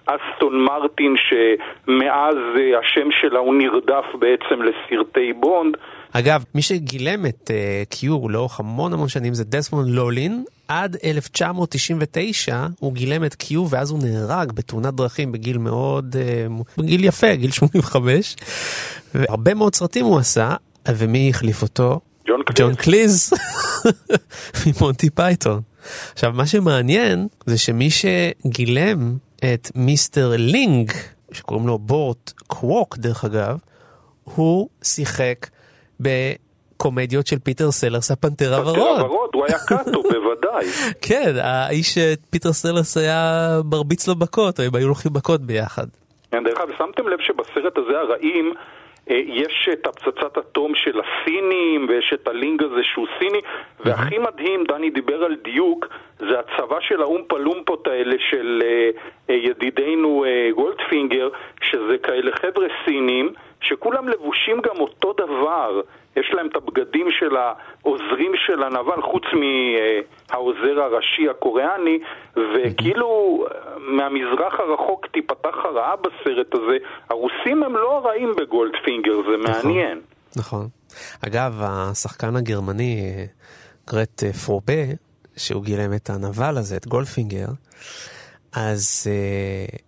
האסטון מרטין, שמאז אה, השם שלה הוא נרדף בעצם לסרטי בונד. אגב, מי שגילם את uh, קיו לאורך המון המון שנים זה דסמונד לולין. עד 1999 הוא גילם את קיו ואז הוא נהרג בתאונת דרכים בגיל מאוד, uh, בגיל יפה, גיל 85. והרבה מאוד סרטים הוא עשה, ומי החליף אותו? ג'ון קליז. ג'ון קליז ממונטי פייתון. עכשיו, מה שמעניין זה שמי שגילם את מיסטר לינג, שקוראים לו בורט קווק דרך אגב, הוא שיחק בקומדיות של פיטר סלרס, הפנתר הוורוד. הוורוד, הוא היה קאטו, בוודאי. כן, האיש שפיטר סלרס היה מרביץ לו מכות, הם היו הולכים מכות ביחד. כן, דרך אגב, שמתם לב שבסרט הזה הרעים יש את הפצצת אטום של הסינים ויש את הלינג הזה שהוא סיני והכי מדהים, דני דיבר על דיוק, זה הצבא של האומפה לומפות האלה של אה, אה, ידידנו אה, גולדפינגר שזה כאלה חבר'ה סינים שכולם לבושים גם אותו דבר. יש להם את הבגדים של העוזרים של הנבל חוץ מהעוזר הראשי הקוריאני וכאילו מהמזרח הרחוק תיפתח הרעה בסרט הזה. הרוסים הם לא הרעים בגולדפינגר, זה מעניין. נכון. אגב, השחקן הגרמני, גרט אה, פרובה, שהוא גילם את הנבל הזה, את גולדפינגר, אז אה,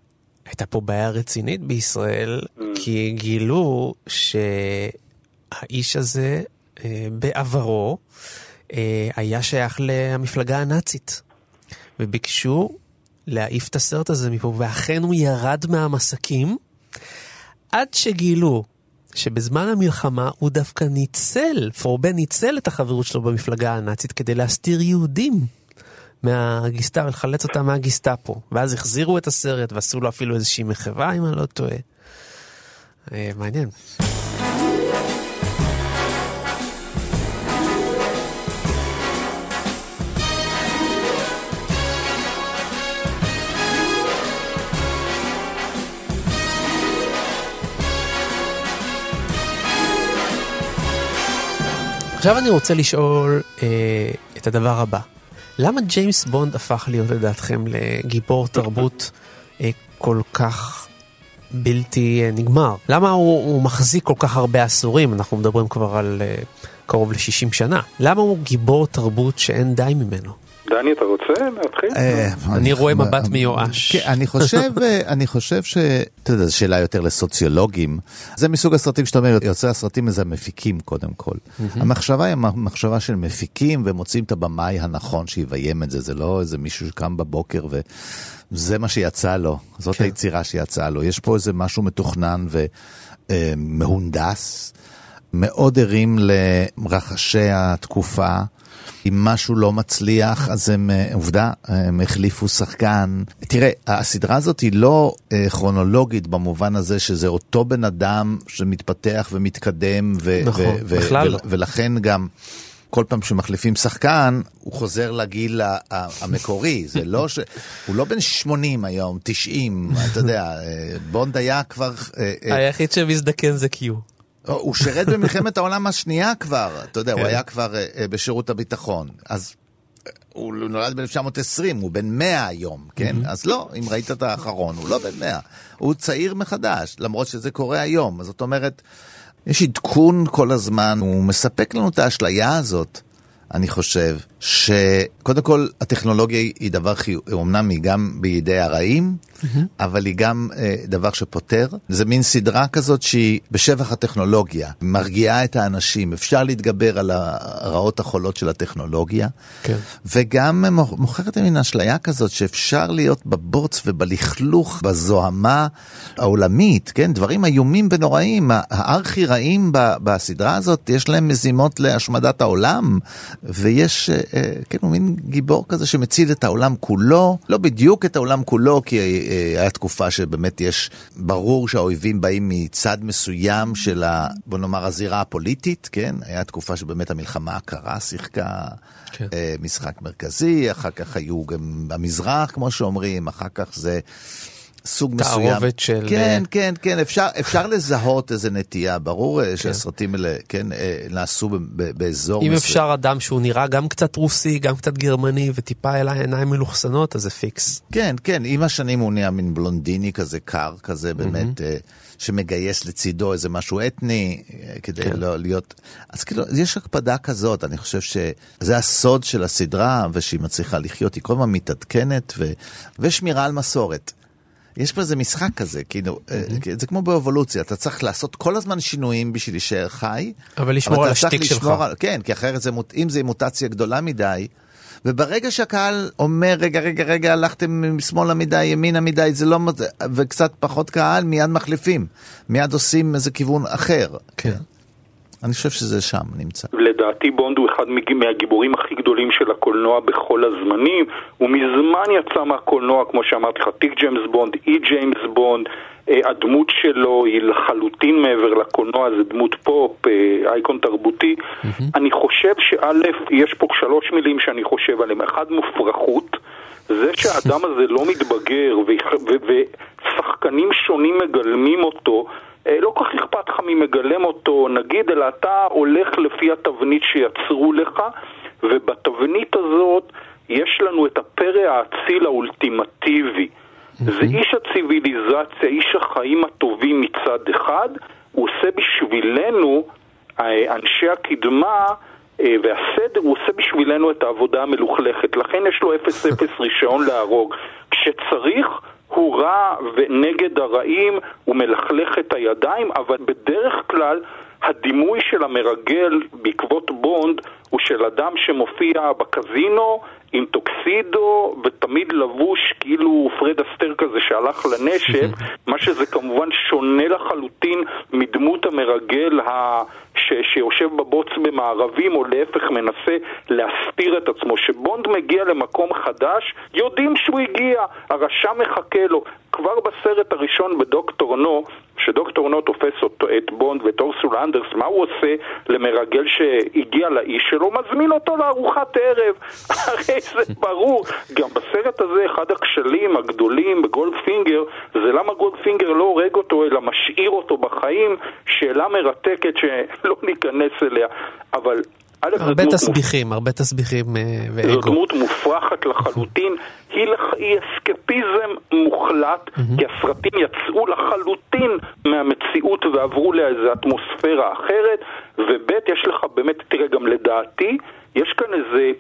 הייתה פה בעיה רצינית בישראל, כי גילו שהאיש הזה אה, בעברו אה, היה שייך למפלגה הנאצית, וביקשו להעיף את הסרט הזה מפה, ואכן הוא ירד מהמסקים, עד שגילו שבזמן המלחמה הוא דווקא ניצל, פורבה ניצל את החברות שלו במפלגה הנאצית כדי להסתיר יהודים מהגיסטאפו, לחלץ אותם מהגיסטאפו. ואז החזירו את הסרט ועשו לו אפילו איזושהי מחווה, אם אני לא טועה. אה, מעניין. עכשיו אני רוצה לשאול אה, את הדבר הבא. למה ג'יימס בונד הפך להיות לדעתכם לגיבור תרבות אה, כל כך בלתי אה, נגמר? למה הוא, הוא מחזיק כל כך הרבה עשורים? אנחנו מדברים כבר על אה, קרוב ל-60 שנה. למה הוא גיבור תרבות שאין די ממנו? דני, אתה רוצה להתחיל? אה, אני רואה מבט מיואש. כן, אני חושב, אה, אני חושב ש... אתה יודע, זו שאלה יותר לסוציולוגים. זה מסוג הסרטים שאתה אומר, יוצא הסרטים זה המפיקים קודם כל. המחשבה היא מחשבה של מפיקים ומוצאים את הבמאי הנכון שיביים את זה, זה לא איזה מישהו שקם בבוקר וזה מה שיצא לו, זאת כן. היצירה שיצאה לו. יש פה איזה משהו מתוכנן ומהונדס, מאוד ערים לרחשי התקופה. אם משהו לא מצליח, אז הם, אה, עובדה, הם החליפו שחקן. תראה, הסדרה הזאת היא לא אה, כרונולוגית במובן הזה שזה אותו בן אדם שמתפתח ומתקדם, ו- נכון, ו- בכלל ו- לא. ולכן גם... כל פעם שמחליפים שחקן, הוא חוזר לגיל המקורי, זה לא ש... הוא לא בן 80 היום, 90, אתה יודע, אה, בונד היה כבר... היחיד שמזדקן זה קיו. הוא שירת במלחמת העולם השנייה כבר, אתה יודע, הוא כן. היה כבר אה, אה, בשירות הביטחון. אז אה, הוא נולד ב-1920, הוא בן 100 היום, כן? אז לא, אם ראית את האחרון, הוא לא בן 100. הוא צעיר מחדש, למרות שזה קורה היום. זאת אומרת, יש עדכון כל הזמן, הוא מספק לנו את האשליה הזאת, אני חושב, שקודם כל הטכנולוגיה היא דבר חיובי, אמנם היא גם בידי הרעים, אבל היא גם אה, דבר שפותר. זה מין סדרה כזאת שהיא בשבח הטכנולוגיה, מרגיעה את האנשים, אפשר להתגבר על הרעות החולות של הטכנולוגיה, כן. וגם מוכרת מין אשליה כזאת שאפשר להיות בבוץ ובלכלוך, בזוהמה העולמית, כן? דברים איומים ונוראים. הארכי רעים בסדרה הזאת, יש להם מזימות להשמדת העולם, ויש, אה, אה, כן, הוא מין גיבור כזה שמציל את העולם כולו, לא בדיוק את העולם כולו, כי אה, היה תקופה שבאמת יש, ברור שהאויבים באים מצד מסוים של, ה, בוא נאמר, הזירה הפוליטית, כן? היה תקופה שבאמת המלחמה הקרה שיחקה כן. אה, משחק מרכזי, אחר כך היו גם המזרח, כמו שאומרים, אחר כך זה... סוג מסוים. תערובת של... כן, כן, כן, אפשר, אפשר לזהות איזה נטייה, ברור כן. שהסרטים האלה, כן, אה, נעשו ב- ב- באזור אם מסוים. אפשר אדם שהוא נראה גם קצת רוסי, גם קצת גרמני, וטיפה אליי עיניים מלוכסנות, אז זה פיקס. כן, כן, עם השנים הוא נהיה מין בלונדיני כזה, קר כזה, באמת, אה, שמגייס לצידו איזה משהו אתני, אה, כדי כן. לא להיות... אז כאילו, יש הקפדה כזאת, אני חושב שזה הסוד של הסדרה, ושהיא מצליחה לחיות, היא כל הזמן מתעדכנת, ו... ושמירה על מסורת. יש פה איזה משחק כזה, כאילו, אה, זה כמו באבולוציה, אתה צריך לעשות כל הזמן שינויים בשביל להישאר חי. אבל לשמור על אתה צריך השטיק שלך. על- כן, כי אחרת זה, אם זה מוטציה גדולה מדי, וברגע שהקהל אומר, רגע, רגע, רגע, הלכתם משמאלה מדי, ימינה מדי, זה לא... מזה", וקצת פחות קהל, מיד מחליפים. מיד עושים איזה כיוון אחר. כן. אני חושב שזה שם נמצא. לדעתי בונד הוא אחד מהגיבורים הכי גדולים של הקולנוע בכל הזמנים. הוא מזמן יצא מהקולנוע, כמו שאמרתי לך, טיק ג'יימס בונד, אי ג'יימס בונד. אה, הדמות שלו היא לחלוטין מעבר לקולנוע, זה דמות פופ, אה, אייקון תרבותי. אני חושב שא', יש פה שלוש מילים שאני חושב עליהן. אחד, מופרכות. זה שהאדם הזה לא מתבגר ושחקנים שונים מגלמים אותו, לא כל כך אכפת לך מי מגלם אותו, נגיד, אלא אתה הולך לפי התבנית שיצרו לך, ובתבנית הזאת יש לנו את הפרא האציל האולטימטיבי. זה איש הציוויליזציה, איש החיים הטובים מצד אחד, הוא עושה בשבילנו, אה, אנשי הקדמה, אה, והסדר, הוא עושה בשבילנו את העבודה המלוכלכת. לכן יש לו 0-0 רישיון להרוג. כשצריך, הוא רע ונגד הרעים, הוא מלכלך את הידיים, אבל בדרך כלל הדימוי של המרגל בעקבות בונד הוא של אדם שמופיע בקזינו עם טוקסידו ותמיד לבוש כאילו פרד אסתר כזה שהלך לנשק, מה שזה כמובן שונה לחלוטין מדמות המרגל ה... ש... שיושב בבוץ במערבים או להפך מנסה להסתיר את עצמו. שבונד מגיע למקום חדש, יודעים שהוא הגיע, הרשע מחכה לו. כבר בסרט הראשון בדוקטור נו, שדוקטור נו תופס אותו, את בונד ואת אורסול אנדרס, מה הוא עושה למרגל שהגיע לאיש שלו? מזמין אותו לארוחת ערב. הרי זה ברור. גם בסרט הזה אחד הכשלים הגדולים בגולדפינגר זה למה גולדפינגר לא הורג אותו אלא משאיר אותו בחיים, שאלה מרתקת שלא ניכנס אליה. אבל הרבה תסביכים, הרבה תסביכים אה, זו ואגו. דמות מופרכת לחלוטין, היא, לח... היא אסקפיזם מוחלט, כי הסרטים יצאו לחלוטין מהמציאות ועברו לאיזו אטמוספירה אחרת, וב' יש לך באמת, תראה, גם לדעתי, יש כאן איזה,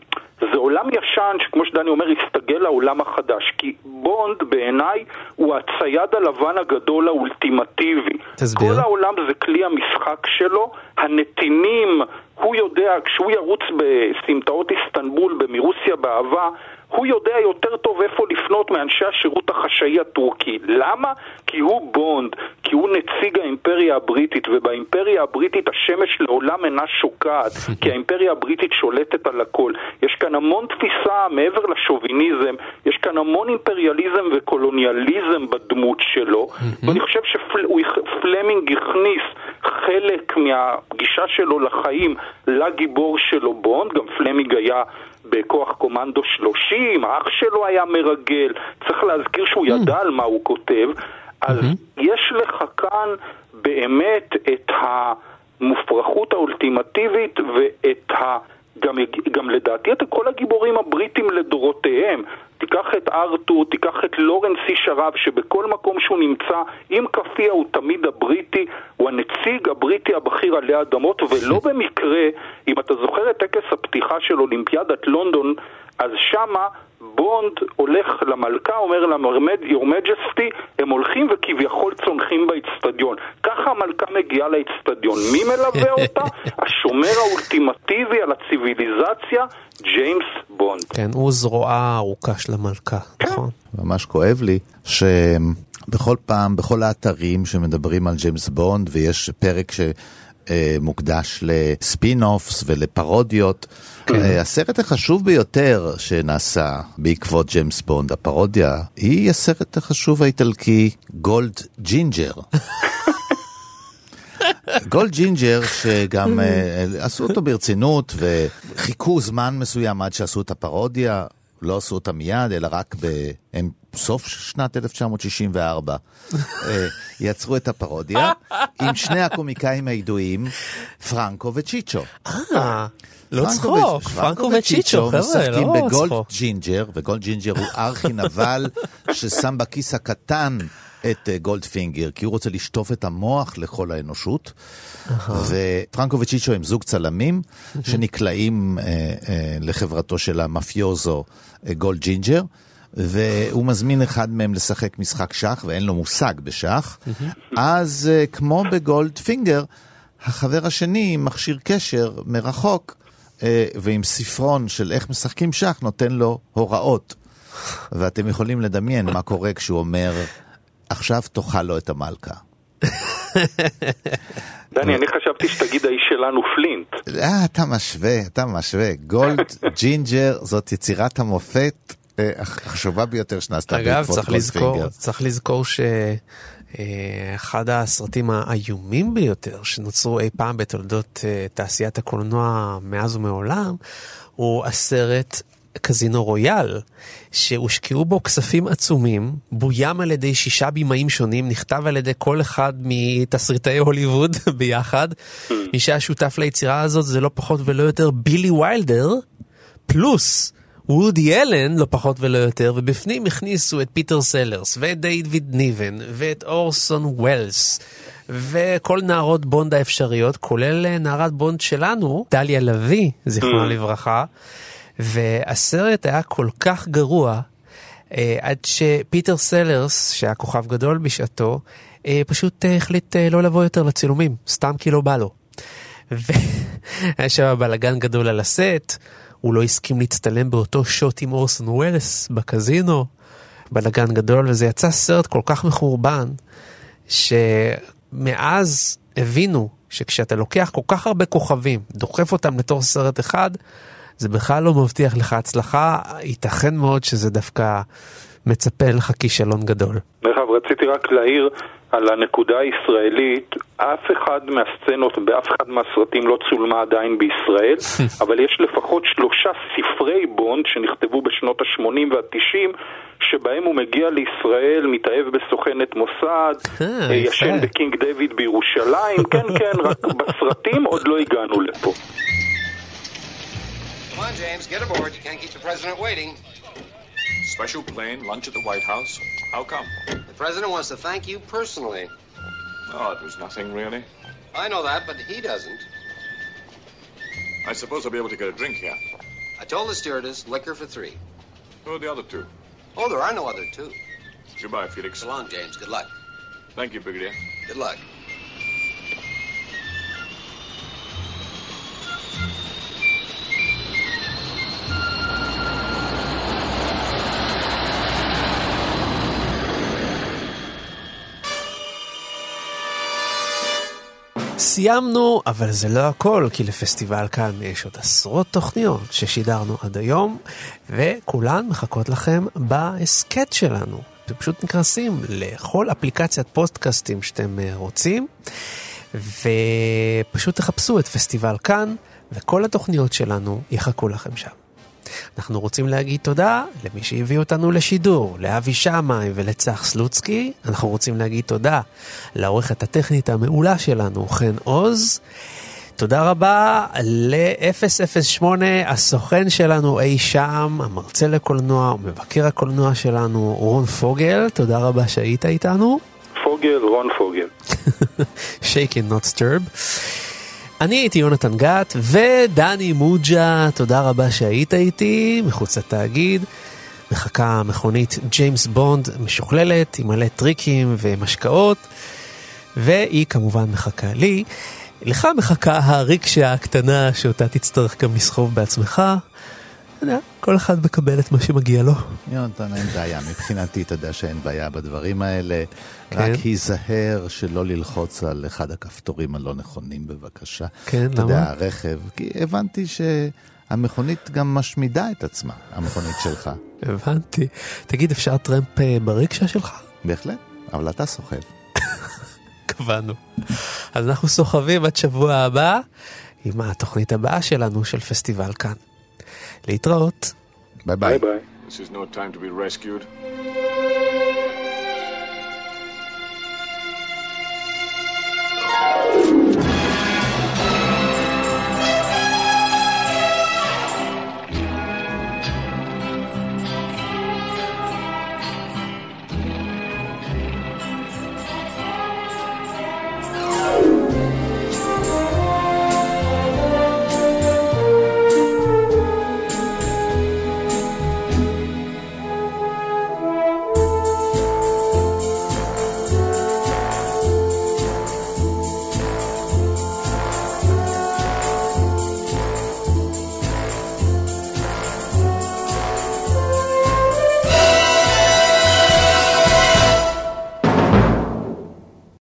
זה עולם ישן שכמו שדני אומר, הסתגל לעולם החדש, כי בונד בעיניי הוא הצייד הלבן הגדול האולטימטיבי. תסביר. כל העולם זה כלי המשחק שלו, הנתינים, הוא יודע, כשהוא ירוץ בסמטאות איסטנבול, במרוסיה באהבה, הוא יודע יותר טוב איפה לפנות מאנשי השירות החשאי הטורקי. למה? כי הוא בונד, כי הוא נציג האימפריה הבריטית, ובאימפריה הבריטית השמש לעולם אינה שוקעת, כי האימפריה הבריטית שולטת על הכל. יש כאן המון תפיסה מעבר לשוביניזם, יש כאן המון אימפריאליזם וקולוניאליזם בדמות שלו, ואני חושב שפלמינג הכניס חלק מהגישה שלו לחיים לגיבור שלו בונד, גם פלמינג היה בכוח קומנדו 30, האח שלו היה מרגל, צריך להזכיר שהוא ידע על מה הוא כותב, אז יש לך כאן באמת את המופרכות האולטימטיבית ואת גם, גם לדעתי את כל הגיבורים הבריטים לדורותיהם. תיקח את ארתור, תיקח את לורנס איש הרב, שבכל מקום שהוא נמצא, עם כאפיה הוא תמיד הבריטי, הוא הנציג הבריטי הבכיר עלי אדמות, ולא במקרה, אם אתה זוכר את טקס הפתיחה של אולימפיאדת לונדון, אז שמה בונד הולך למלכה, אומר לה, your majesty, הם הולכים וכביכול צונחים באיצטדיון. ככה המלכה מגיעה לאיצטדיון. מי מלווה אותה? השומר האולטימטיבי על הציוויליזציה, ג'יימס בונד. כן, הוא זרועה הארוכה של המלכה, נכון? ממש כואב לי שבכל פעם, בכל האתרים שמדברים על ג'יימס בונד, ויש פרק ש... מוקדש ל spin-offs ולפרודיות. כן. הסרט החשוב ביותר שנעשה בעקבות ג'יימס בונד, הפרודיה, היא הסרט החשוב האיטלקי גולד ג'ינג'ר. גולד ג'ינג'ר, שגם עשו אותו ברצינות וחיכו זמן מסוים עד שעשו את הפרודיה, לא עשו אותה מיד, אלא רק בסוף שנת 1964 יצרו את הפרודיה עם שני הקומיקאים הידועים, פרנקו וצ'יצ'ו. אה, לא צחוק, פרנקו וצ'יצ'ו, חבר'ה, לא צחוק. משחקים בגולד ג'ינג'ר, וגולד ג'ינג'ר הוא ארכי נבל ששם בכיס הקטן את גולדפינגר, כי הוא רוצה לשטוף את המוח לכל האנושות. ופרנקו וצ'יצ'ו הם זוג צלמים שנקלעים לחברתו של המאפיוזו גולד ג'ינג'ר. והוא מזמין אחד מהם לשחק משחק שח, ואין לו מושג בשח. אז כמו בגולד פינגר, החבר השני עם מכשיר קשר מרחוק, ועם ספרון של איך משחקים שח, נותן לו הוראות. ואתם יכולים לדמיין מה קורה כשהוא אומר, עכשיו תאכל לו את המלכה. דני, אני חשבתי שתגיד האיש שלנו פלינט. אה, אתה משווה, אתה משווה. גולד ג'ינג'ר זאת יצירת המופת החשובה ביותר שנעשתה בעקבות גולדפינגר. אגב, צריך לזכור שאחד הסרטים האיומים ביותר שנוצרו אי פעם בתולדות תעשיית הקולנוע מאז ומעולם, הוא הסרט קזינו רויאל, שהושקעו בו כספים עצומים, בוים על ידי שישה בימאים שונים, נכתב על ידי כל אחד מתסריטאי הוליווד ביחד. מי שהיה שותף ליצירה הזאת זה לא פחות ולא יותר בילי ויילדר, פלוס וודי אלן, לא פחות ולא יותר, ובפנים הכניסו את פיטר סלרס, ואת דיוויד ניבן, ואת אורסון ווילס. וכל נערות בונד האפשריות, כולל נערת בונד שלנו, דליה לביא, זיכרונה לברכה. והסרט היה כל כך גרוע, אה, עד שפיטר סלרס, שהיה כוכב גדול בשעתו, אה, פשוט אה, החליט לא לבוא יותר לצילומים, סתם כי לא בא לו. והיה שם בלאגן גדול על הסט, הוא לא הסכים להצטלם באותו שוט עם אורסון ווילס בקזינו, בלאגן גדול, וזה יצא סרט כל כך מחורבן, שמאז הבינו שכשאתה לוקח כל כך הרבה כוכבים, דוחף אותם לתור סרט אחד, זה בכלל לא מבטיח לך הצלחה, ייתכן מאוד שזה דווקא מצפה לך כישלון גדול. דרך אגב, רציתי רק להעיר על הנקודה הישראלית, אף אחד מהסצנות באף אחד מהסרטים לא צולמה עדיין בישראל, אבל יש לפחות שלושה ספרי בונד שנכתבו בשנות ה-80 וה-90, שבהם הוא מגיע לישראל, מתאהב בסוכנת מוסד, ישן בקינג דיוויד בירושלים, כן כן, רק בסרטים עוד לא הגענו לפה. Come on, James, get aboard. You can't keep the president waiting. Special plane, lunch at the White House. How come? The president wants to thank you personally. Oh, it was nothing really. I know that, but he doesn't. I suppose I'll be able to get a drink here. I told the stewardess, liquor for three. Who are the other two? Oh, there are no other two. Goodbye, Felix. So long, James. Good luck. Thank you, Brigadier. Good luck. סיימנו, אבל זה לא הכל, כי לפסטיבל כאן יש עוד עשרות תוכניות ששידרנו עד היום, וכולן מחכות לכם בהסכת שלנו. אתם פשוט נכנסים לכל אפליקציית פוסטקאסטים שאתם רוצים, ופשוט תחפשו את פסטיבל כאן, וכל התוכניות שלנו יחכו לכם שם. אנחנו רוצים להגיד תודה למי שהביא אותנו לשידור, לאבי שמאי ולצח סלוצקי. אנחנו רוצים להגיד תודה לעורכת הטכנית המעולה שלנו, חן עוז. תודה רבה ל-008, הסוכן שלנו אי שם, המרצה לקולנוע, מבקר הקולנוע שלנו, רון פוגל, תודה רבה שהיית איתנו. פוגל, רון פוגל. shake and not stirb. אני הייתי יונתן גת, ודני מוג'ה, תודה רבה שהיית איתי, מחוץ לתאגיד. מחכה מכונית ג'יימס בונד משוכללת, עם מלא טריקים ומשקאות, והיא כמובן מחכה לי. לך מחכה הריקשה הקטנה שאותה תצטרך גם לסחוב בעצמך. אתה יודע, כל אחד מקבל את מה שמגיע לו. יונתן, אין בעיה. מבחינתי, אתה יודע שאין בעיה בדברים האלה. כן. רק היזהר שלא ללחוץ על אחד הכפתורים הלא נכונים, בבקשה. כן, אתה יודע, למה? הרכב, כי הבנתי שהמכונית גם משמידה את עצמה, המכונית שלך. הבנתי. תגיד, אפשר טרמפ אה, בריקשה שלך? בהחלט, אבל אתה סוחב. קבענו. אז אנחנו סוחבים עד שבוע הבא עם התוכנית הבאה שלנו של פסטיבל כאן. להתראות. ביי ביי. ביי. This is no time to be rescued.